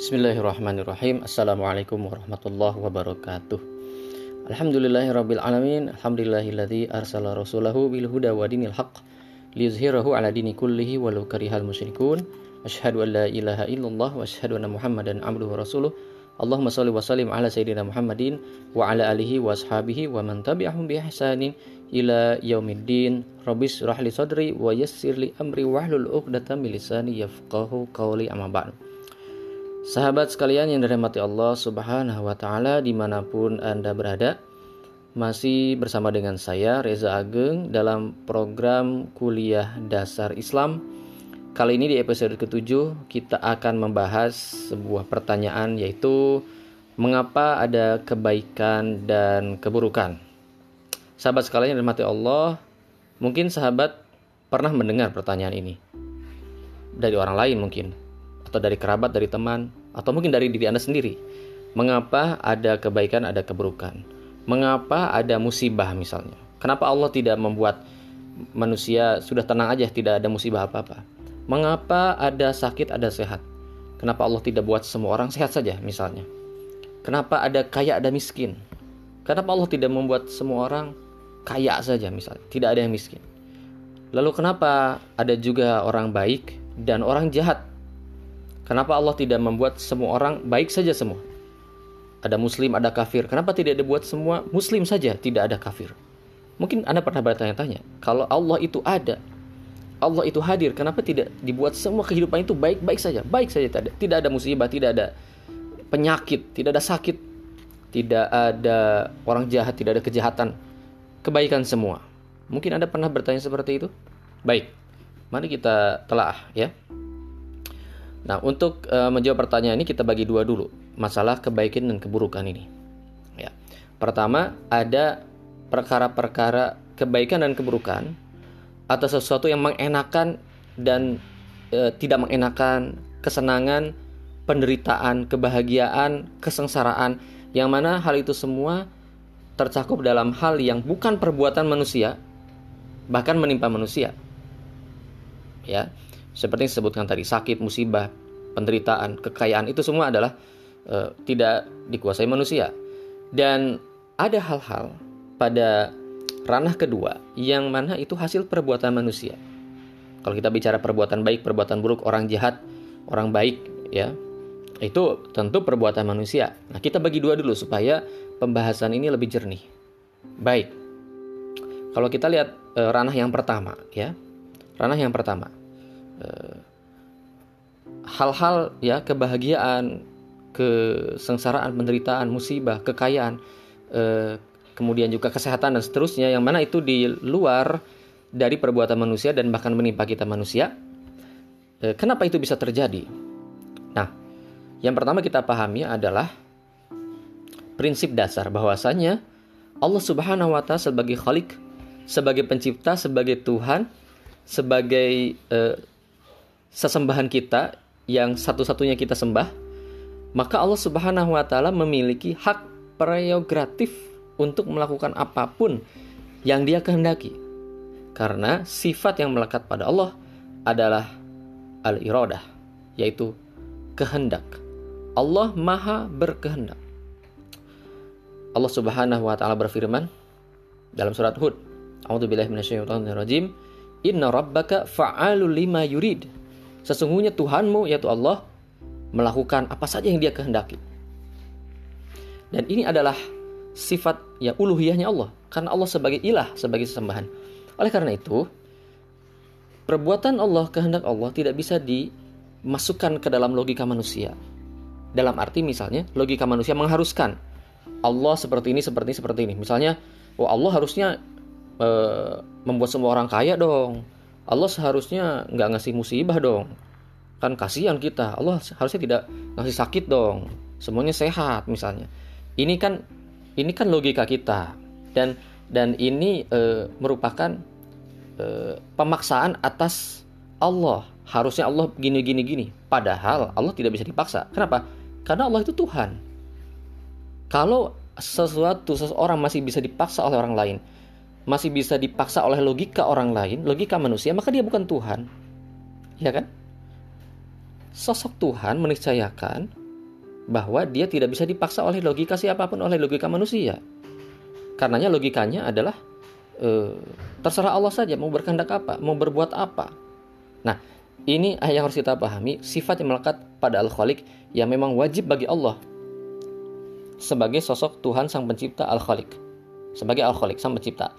Bismillahirrahmanirrahim. Assalamualaikum warahmatullahi wabarakatuh. Alhamdulillahirabbil alamin. Alhamdulillahilladzi arsala rasulahu bil huda wa dinil haqq liyuzhirahu ala dini kullihi walau karihal musyrikun. Asyhadu an la ilaha illallah wa asyhadu anna Muhammadan abduhu wa rasuluh. Allahumma salli wa sallim ala sayyidina Muhammadin wa ala alihi wa ashabihi wa man tabi'ahum bi ihsanin ila yaumiddin. Rabbis rahli sadri wa yassir li amri wahlul 'uqdatam min lisani yafqahu qawli. Amma ba'du Sahabat sekalian yang dirahmati Allah Subhanahu wa taala di mana pun Anda berada, masih bersama dengan saya Reza Ageng dalam program kuliah dasar Islam. Kali ini di episode ketujuh kita akan membahas sebuah pertanyaan yaitu mengapa ada kebaikan dan keburukan. Sahabat sekalian yang dirahmati Allah, mungkin sahabat pernah mendengar pertanyaan ini dari orang lain mungkin atau dari kerabat, dari teman, atau mungkin dari diri Anda sendiri. Mengapa ada kebaikan, ada keburukan? Mengapa ada musibah misalnya? Kenapa Allah tidak membuat manusia sudah tenang aja, tidak ada musibah apa-apa? Mengapa ada sakit, ada sehat? Kenapa Allah tidak buat semua orang sehat saja misalnya? Kenapa ada kaya, ada miskin? Kenapa Allah tidak membuat semua orang kaya saja misalnya? Tidak ada yang miskin. Lalu kenapa ada juga orang baik dan orang jahat? Kenapa Allah tidak membuat semua orang baik saja semua? Ada muslim, ada kafir. Kenapa tidak dibuat semua muslim saja, tidak ada kafir? Mungkin Anda pernah bertanya-tanya, kalau Allah itu ada, Allah itu hadir, kenapa tidak dibuat semua kehidupan itu baik-baik saja? Baik saja tidak ada, tidak ada musibah, tidak ada penyakit, tidak ada sakit, tidak ada orang jahat, tidak ada kejahatan. Kebaikan semua. Mungkin Anda pernah bertanya seperti itu? Baik. Mari kita telah ya. Nah, untuk uh, menjawab pertanyaan ini kita bagi dua dulu, masalah kebaikan dan keburukan ini. Ya. Pertama, ada perkara-perkara kebaikan dan keburukan atau sesuatu yang mengenakan dan e, tidak mengenakan, kesenangan, penderitaan, kebahagiaan, kesengsaraan, yang mana hal itu semua tercakup dalam hal yang bukan perbuatan manusia, bahkan menimpa manusia. Ya, seperti yang disebutkan tadi sakit, musibah, penderitaan, kekayaan itu semua adalah uh, tidak dikuasai manusia. Dan ada hal-hal pada ranah kedua yang mana itu hasil perbuatan manusia. Kalau kita bicara perbuatan baik, perbuatan buruk, orang jahat, orang baik, ya itu tentu perbuatan manusia. Nah kita bagi dua dulu supaya pembahasan ini lebih jernih. Baik, kalau kita lihat e, ranah yang pertama, ya ranah yang pertama, Eh, hal-hal ya kebahagiaan, kesengsaraan, penderitaan, musibah, kekayaan, eh, kemudian juga kesehatan dan seterusnya yang mana itu di luar dari perbuatan manusia dan bahkan menimpa kita manusia. Eh, kenapa itu bisa terjadi? Nah, yang pertama kita pahami adalah prinsip dasar bahwasanya Allah Subhanahu wa taala sebagai Khalik, sebagai pencipta, sebagai Tuhan, sebagai eh, sesembahan kita yang satu-satunya kita sembah, maka Allah Subhanahu wa taala memiliki hak prerogatif untuk melakukan apa pun yang Dia kehendaki. Karena sifat yang melekat pada Allah adalah al-iradah, yaitu kehendak. Allah Maha berkehendak. Allah Subhanahu wa taala berfirman dalam surat Hud, A'udzubillahi minasyaitonirrajim, "Inna rabbaka fa'alul lima yurid." Sesungguhnya Tuhanmu yaitu Allah melakukan apa saja yang dia kehendaki. Dan ini adalah sifat ya uluhiyahnya Allah. Karena Allah sebagai ilah, sebagai sesembahan. Oleh karena itu, perbuatan Allah, kehendak Allah tidak bisa dimasukkan ke dalam logika manusia. Dalam arti misalnya, logika manusia mengharuskan Allah seperti ini, seperti ini, seperti ini. Misalnya, oh Allah harusnya e, membuat semua orang kaya dong Allah seharusnya nggak ngasih musibah dong. Kan kasihan kita. Allah harusnya tidak ngasih sakit dong. Semuanya sehat misalnya. Ini kan ini kan logika kita dan dan ini e, merupakan e, pemaksaan atas Allah. Harusnya Allah gini gini gini. Padahal Allah tidak bisa dipaksa. Kenapa? Karena Allah itu Tuhan. Kalau sesuatu seseorang masih bisa dipaksa oleh orang lain, masih bisa dipaksa oleh logika orang lain, logika manusia, maka dia bukan Tuhan. Ya kan? Sosok Tuhan meniscayakan bahwa dia tidak bisa dipaksa oleh logika siapa pun oleh logika manusia. Karenanya logikanya adalah e, terserah Allah saja mau berkehendak apa, mau berbuat apa. Nah, ini yang harus kita pahami sifat yang melekat pada Al-Khaliq yang memang wajib bagi Allah sebagai sosok Tuhan sang pencipta Al-Khaliq. Sebagai Al-Khaliq sang pencipta.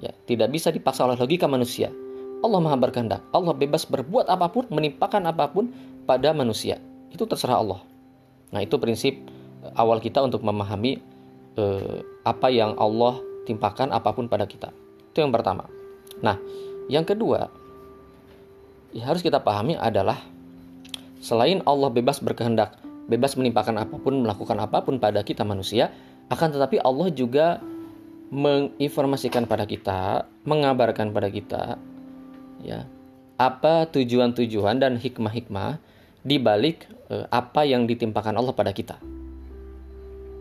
Ya, tidak bisa dipaksa oleh logika manusia. Allah Maha berkehendak. Allah bebas berbuat apa pun, menimpakan apa pun pada manusia. Itu terserah Allah. Nah, itu prinsip eh, awal kita untuk memahami eh, apa yang Allah timpakan apa pun pada kita. Itu yang pertama. Nah, yang kedua, ya harus kita pahami adalah selain Allah bebas berkehendak, bebas menimpakan apa pun, melakukan apa pun pada kita manusia, akan tetapi Allah juga menginformasikan pada kita, mengabarkan pada kita ya, apa tujuan-tujuan dan hikmah-hikmah di balik eh, apa yang ditimpakan Allah pada kita.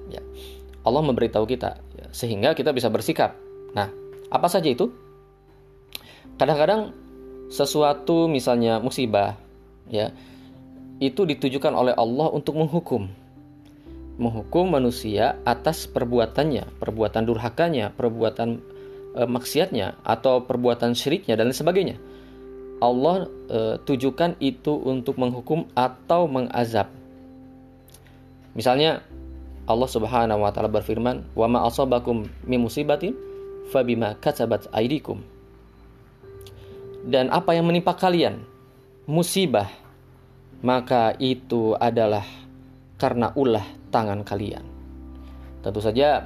Ya. Allah memberitahu kita ya, sehingga kita bisa bersikap. Nah, apa saja itu? Kadang-kadang sesuatu misalnya musibah ya itu ditujukan oleh Allah untuk menghukum menghukum manusia atas perbuatannya, perbuatan durhakanya, perbuatan e, maksiatnya atau perbuatan syiriknya dan lain sebagainya. Allah e, tujukan itu untuk menghukum atau mengazab. Misalnya Allah Subhanahu wa taala berfirman, "Wa ma asabakum min musibatin fabima katsabat aydikum." Dan apa yang menimpa kalian musibah maka itu adalah karena ulah tangan kalian. Tentu saja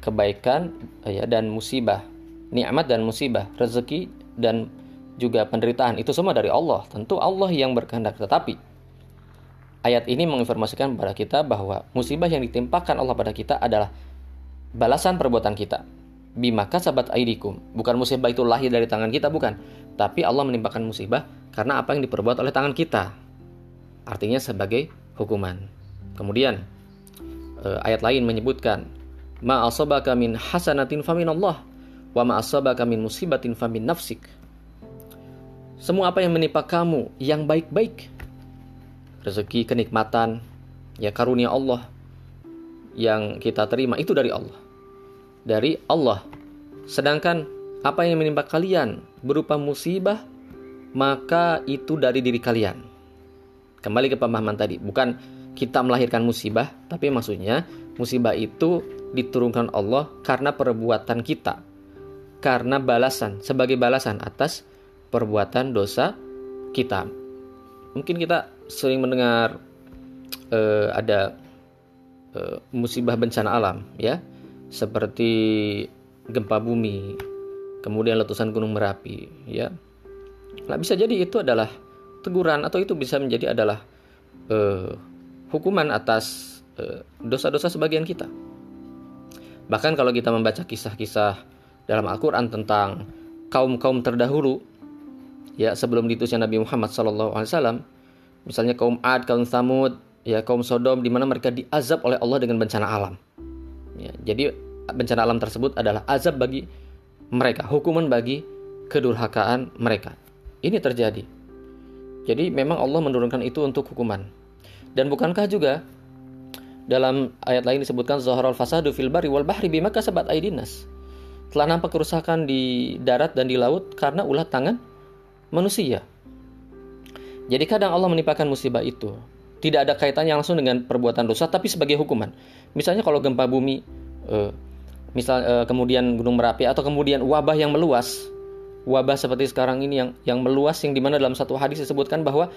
kebaikan ya dan musibah, nikmat dan musibah, rezeki dan juga penderitaan itu semua dari Allah. Tentu Allah yang berkehendak tetapi ayat ini menginformasikan kepada kita bahwa musibah yang ditimpakan Allah pada kita adalah balasan perbuatan kita. Bimaka sahabat aidikum. Bukan musibah itu lahir dari tangan kita, bukan. Tapi Allah menimpakan musibah karena apa yang diperbuat oleh tangan kita. Artinya sebagai hukuman. Kemudian eh, ayat lain menyebutkan ma asabaka min hasanatin famin Allah wa ma asabaka min musibatin famin nafsik semua apa yang menimpa kamu yang baik-baik, rezeki, kenikmatan, ya karunia Allah yang kita terima itu dari Allah. Dari Allah. Sedangkan apa yang menimpa kalian berupa musibah, maka itu dari diri kalian. Kembali ke pemahaman tadi, bukan kita melahirkan musibah, tapi maksudnya musibah itu diturunkan Allah karena perbuatan kita. Karena balasan, sebagai balasan atas perbuatan dosa kita. Mungkin kita sering mendengar uh, ada uh, musibah bencana alam, ya, seperti gempa bumi, kemudian letusan gunung merapi, ya. Nah, bisa jadi itu adalah teguran atau itu bisa menjadi adalah uh, hukuman atas dosa-dosa uh, sebagian kita. Bahkan kalau kita membaca kisah-kisah dalam Al-Quran tentang kaum-kaum terdahulu ya sebelum diutusnya Nabi Muhammad SAW misalnya kaum Ad, kaum Samud, ya kaum Sodom di mana mereka diazab oleh Allah dengan bencana alam. Ya, jadi bencana alam tersebut adalah azab bagi mereka, hukuman bagi kedurhakaan mereka. Ini terjadi. Jadi memang Allah menurunkan itu untuk hukuman. Dan bukankah juga dalam ayat lain disebutkan zaharal fasadu fil bari wal bahri bima kasabat aidinas. Telah nampak kerusakan di darat dan di laut karena ulah tangan manusia. Jadi kadang Allah menimpakan musibah itu tidak ada kaitannya langsung dengan perbuatan dosa tapi sebagai hukuman. Misalnya kalau gempa bumi eh, misal eh, kemudian gunung Merapi atau kemudian wabah yang meluas, wabah seperti sekarang ini yang yang meluas yang di mana dalam satu hadis disebutkan bahwa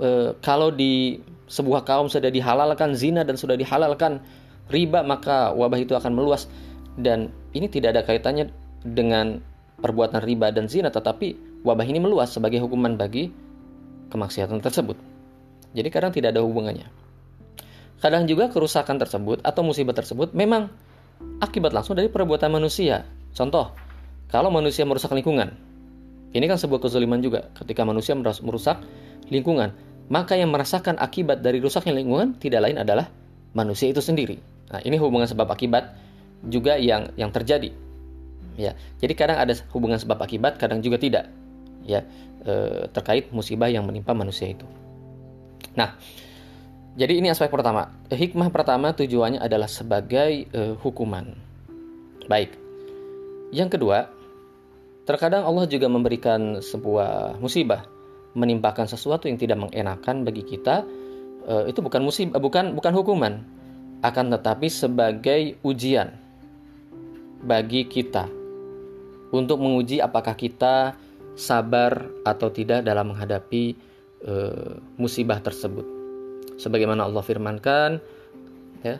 eh, kalau di sebuah kaum sudah dihalalkan zina dan sudah dihalalkan riba maka wabah itu akan meluas dan ini tidak ada kaitannya dengan perbuatan riba dan zina tetapi wabah ini meluas sebagai hukuman bagi kemaksiatan tersebut. Jadi kadang tidak ada hubungannya. Kadang juga kerusakan tersebut atau musibah tersebut memang akibat langsung dari perbuatan manusia. Contoh, kalau manusia merusak lingkungan, ini kan sebuah kezaliman juga ketika manusia merusak lingkungan. Maka yang merasakan akibat dari rusaknya lingkungan tidak lain adalah manusia itu sendiri. Nah, ini hubungan sebab akibat juga yang yang terjadi. Ya, jadi kadang ada hubungan sebab akibat, kadang juga tidak ya e, terkait musibah yang menimpa manusia itu. Nah, Jadi ini aspek pertama. Hikmah pertama tujuannya adalah sebagai uh, hukuman. Baik. Yang kedua, terkadang Allah juga memberikan sebuah musibah, menimpakan sesuatu yang tidak mengenakan bagi kita. Uh, itu bukan musibah, bukan bukan hukuman, akan tetapi sebagai ujian bagi kita untuk menguji apakah kita sabar atau tidak dalam menghadapi uh, musibah tersebut sebagaimana Allah firmankan ya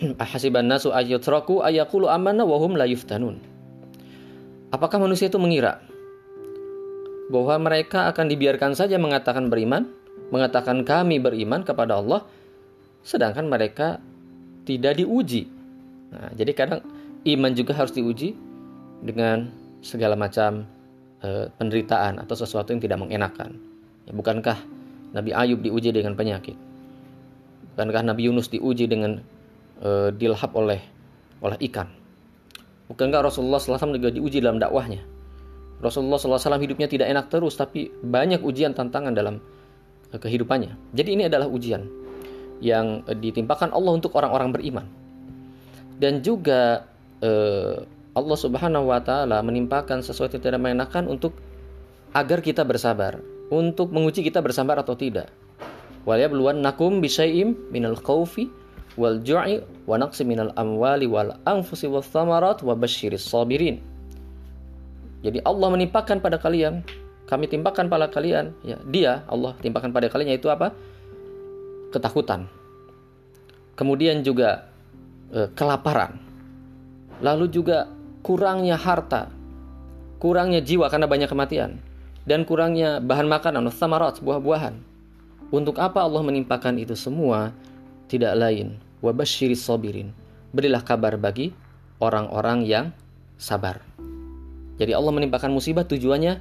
ahasiban nasu ayaqulu amanna apakah manusia itu mengira bahwa mereka akan dibiarkan saja mengatakan beriman mengatakan kami beriman kepada Allah sedangkan mereka tidak diuji nah, jadi kadang iman juga harus diuji dengan segala macam e, penderitaan atau sesuatu yang tidak mengenakan ya, bukankah Nabi Ayub diuji dengan penyakit Bukankah Nabi Yunus diuji dengan uh, dilahap oleh oleh ikan? Bukankah Rasulullah SAW juga diuji dalam dakwahnya? Rasulullah SAW hidupnya tidak enak terus, tapi banyak ujian tantangan dalam uh, kehidupannya. Jadi ini adalah ujian yang uh, ditimpakan Allah untuk orang-orang beriman. Dan juga uh, Allah Subhanahu wa taala menimpakan sesuatu yang tidak mengenakan untuk agar kita bersabar, untuk menguji kita bersabar atau tidak wal yabluwannakum bisyai'im minal khaufi wal ju'i wa naqsi minal amwali wal anfusi was thamarat wa basyiris sabirin. Jadi Allah menimpakan pada kalian, kami timpakan pada kalian, ya, dia Allah timpakan pada kalian yaitu apa? ketakutan. Kemudian juga eh, kelaparan. Lalu juga kurangnya harta, kurangnya jiwa karena banyak kematian dan kurangnya bahan makanan, samarat, buah-buahan untuk apa Allah menimpakan itu semua? Tidak lain, wabashiris sobirin. Berilah kabar bagi orang-orang yang sabar. Jadi Allah menimpakan musibah tujuannya,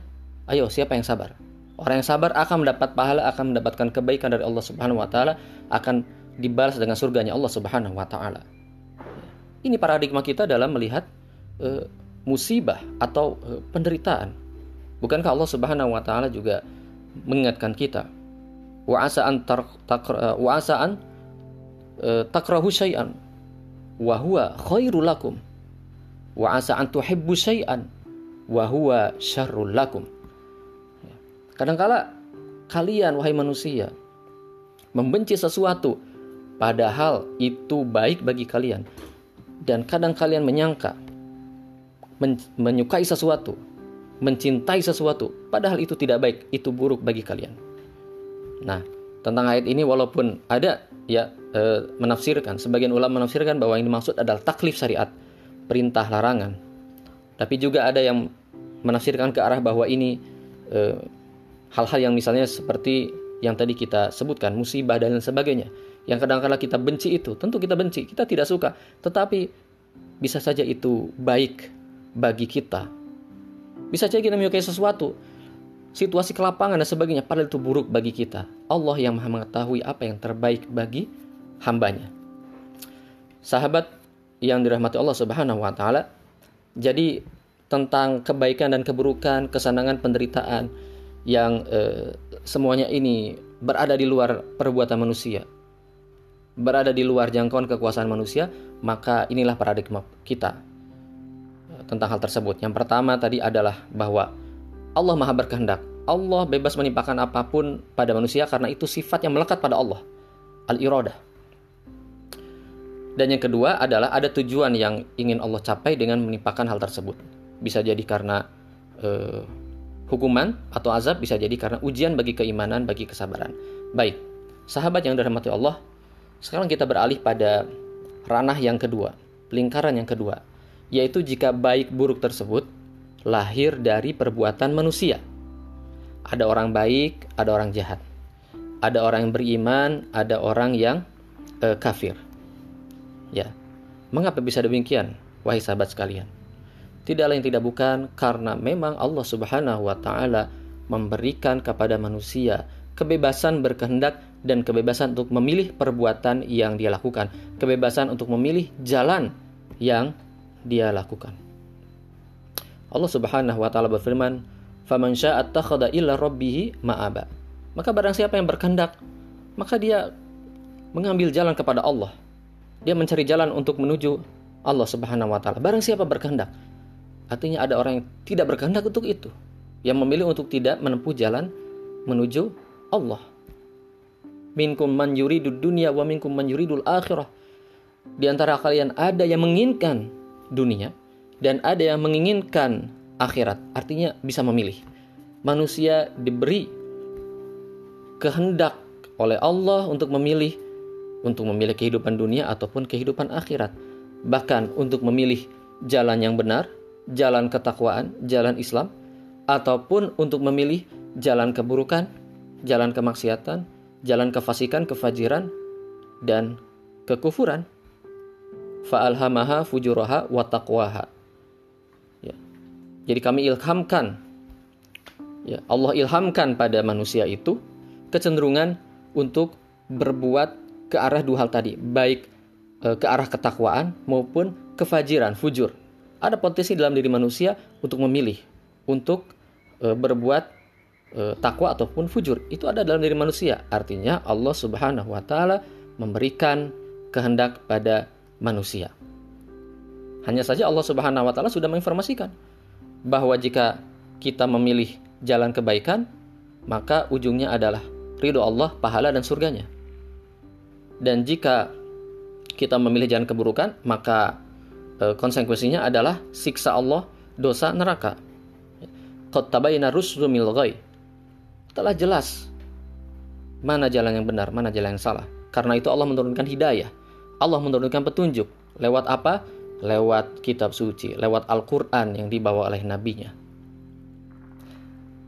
ayo siapa yang sabar? Orang yang sabar akan mendapat pahala, akan mendapatkan kebaikan dari Allah Subhanahu wa taala, akan dibalas dengan surganya Allah Subhanahu wa taala. Ini paradigma kita dalam melihat uh, musibah atau uh, penderitaan. Bukankah Allah Subhanahu wa taala juga mengingatkan kita wa asa an eh, wa asa an takrahu syai'an wa huwa khairul asa an tuhibbu syai'an wa huwa syarrul lakum. Kadangkala kalian wahai manusia membenci sesuatu padahal itu baik bagi kalian. Dan kadang kalian menyangka men menyukai sesuatu mencintai sesuatu padahal itu tidak baik itu buruk bagi kalian. Nah, tentang ayat ini walaupun ada ya e, menafsirkan, sebagian ulama menafsirkan bahwa ini maksud adalah taklif syariat, perintah larangan. Tapi juga ada yang menafsirkan ke arah bahwa ini e, hal-hal yang misalnya seperti yang tadi kita sebutkan, musibah dan sebagainya. Yang kadang-kadang kita benci itu, tentu kita benci, kita tidak suka, tetapi bisa saja itu baik bagi kita. Bisa saja kita menyukai sesuatu, situasi kelapangan dan sebagainya padahal itu buruk bagi kita. Allah yang Maha mengetahui apa yang terbaik bagi hambanya. Sahabat yang dirahmati Allah Subhanahu wa taala, jadi tentang kebaikan dan keburukan, kesenangan, penderitaan yang eh, semuanya ini berada di luar perbuatan manusia. Berada di luar jangkauan kekuasaan manusia, maka inilah paradigma kita tentang hal tersebut. Yang pertama tadi adalah bahwa Allah Maha berkehendak. Allah bebas menimpakan apa pun pada manusia karena itu sifat yang melekat pada Allah. Al-iradah. Dan yang kedua adalah ada tujuan yang ingin Allah capai dengan menimpakan hal tersebut. Bisa jadi karena uh, hukuman atau azab, bisa jadi karena ujian bagi keimanan, bagi kesabaran. Baik, sahabat yang dirahmati Allah, sekarang kita beralih pada ranah yang kedua, lingkaran yang kedua, yaitu jika baik buruk tersebut lahir dari perbuatan manusia. Ada orang baik, ada orang jahat. Ada orang yang beriman, ada orang yang uh, kafir. Ya. Mengapa bisa demikian, wahai sahabat sekalian? Tidak lain tidak bukan karena memang Allah Subhanahu wa taala memberikan kepada manusia kebebasan berkehendak dan kebebasan untuk memilih perbuatan yang dia lakukan, kebebasan untuk memilih jalan yang dia lakukan. Allah Subhanahu wa taala berfirman, "Faman syaa'a rabbih ma'aba." Maka barang siapa yang berkehendak, maka dia mengambil jalan kepada Allah. Dia mencari jalan untuk menuju Allah Subhanahu wa taala. Barang siapa berkehendak. Artinya ada orang yang tidak berkehendak untuk itu, yang memilih untuk tidak menempuh jalan menuju Allah. Minkum man yuridud dunya wa minkum man yuridul akhirah. Di antara kalian ada yang menginginkan dunia dan ada yang menginginkan akhirat. Artinya bisa memilih. Manusia diberi kehendak oleh Allah untuk memilih untuk memilih kehidupan dunia ataupun kehidupan akhirat. Bahkan untuk memilih jalan yang benar, jalan ketakwaan, jalan Islam, ataupun untuk memilih jalan keburukan, jalan kemaksiatan, jalan kefasikan, kefajiran, dan kekufuran. Fa'alhamaha fujuraha wa. Ya. Jadi kami ilhamkan, ya, Allah ilhamkan pada manusia itu kecenderungan untuk berbuat ke arah dua hal tadi, baik e, ke arah ketakwaan maupun kefajiran, fujur. Ada potensi dalam diri manusia untuk memilih, untuk e, berbuat e, takwa ataupun fujur. Itu ada dalam diri manusia. Artinya Allah Subhanahu wa taala memberikan kehendak pada manusia. Hanya saja Allah Subhanahu wa taala sudah menginformasikan bahwa jika kita memilih jalan kebaikan, maka ujungnya adalah ridho Allah, pahala dan surganya. Dan jika kita memilih jalan keburukan, maka e, konsekuensinya adalah siksa Allah, dosa neraka. Telah jelas mana jalan yang benar, mana jalan yang salah. Karena itu Allah menurunkan hidayah. Allah menurunkan petunjuk. Lewat apa? Lewat kitab suci, lewat Al-Quran yang dibawa oleh nabinya.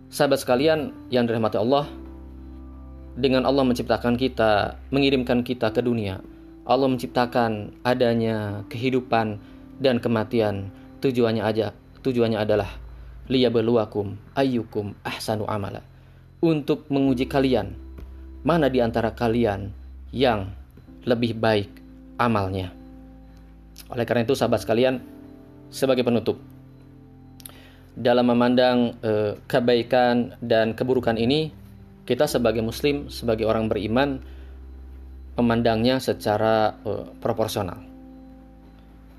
Sahabat sekalian yang dirahmati Allah, dengan Allah menciptakan kita, mengirimkan kita ke dunia. Allah menciptakan adanya kehidupan dan kematian. Tujuannya aja, tujuannya adalah liyabluwakum ayyukum ahsanu amala. Untuk menguji kalian, mana di antara kalian yang lebih baik amalnya. Oleh karena itu sahabat sekalian, sebagai penutup dalam memandang eh, kebaikan dan keburukan ini kita sebagai muslim, sebagai orang beriman memandangnya secara uh, proporsional.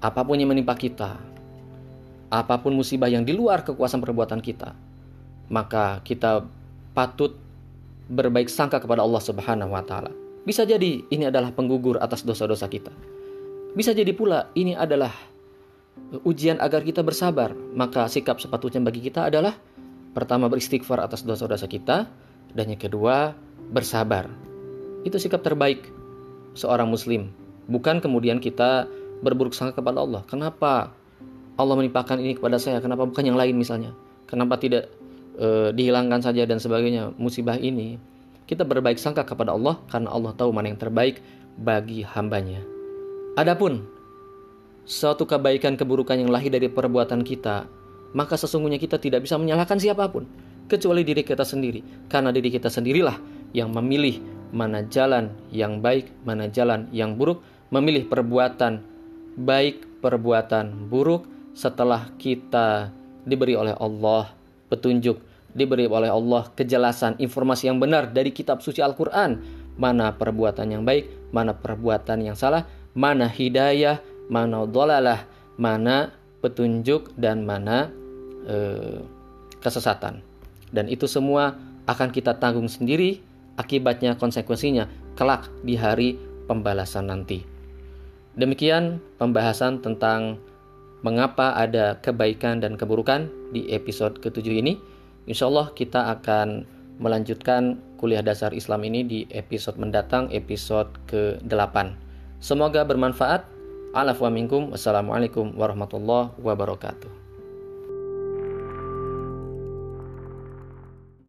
Apa pun yang menimpa kita, apa pun musibah yang di luar kekuasaan perbuatan kita, maka kita patut berbaik sangka kepada Allah Subhanahu wa taala. Bisa jadi ini adalah penggugur atas dosa-dosa kita. Bisa jadi pula ini adalah ujian agar kita bersabar. Maka sikap sepatutnya bagi kita adalah pertama beristighfar atas dosa-dosa kita, dan yang kedua, bersabar. Itu sikap terbaik seorang muslim. Bukan kemudian kita berburuk sangka kepada Allah. Kenapa Allah menimpakan ini kepada saya? Kenapa bukan yang lain misalnya? Kenapa tidak e, dihilangkan saja dan sebagainya musibah ini? Kita berbaik sangka kepada Allah karena Allah tahu mana yang terbaik bagi hambanya. Adapun suatu kebaikan keburukan yang lahir dari perbuatan kita, maka sesungguhnya kita tidak bisa menyalahkan siapa pun kecuali diri kita sendiri. Karena diri kita sendirilah yang memilih mana jalan yang baik, mana jalan yang buruk, memilih perbuatan baik, perbuatan buruk setelah kita diberi oleh Allah petunjuk, diberi oleh Allah kejelasan, informasi yang benar dari kitab suci Al-Qur'an, mana perbuatan yang baik, mana perbuatan yang salah, mana hidayah, mana dolalah, mana petunjuk dan mana eh, kesesatan. Dan itu semua akan kita tanggung sendiri akibatnya konsekuensinya kelak di hari pembalasan nanti. Demikian pembahasan tentang mengapa ada kebaikan dan keburukan di episode ketujuh ini. Insya Allah kita akan melanjutkan kuliah dasar Islam ini di episode mendatang, episode ke-8. Semoga bermanfaat. Alaf wa minkum. Wassalamualaikum warahmatullahi wabarakatuh.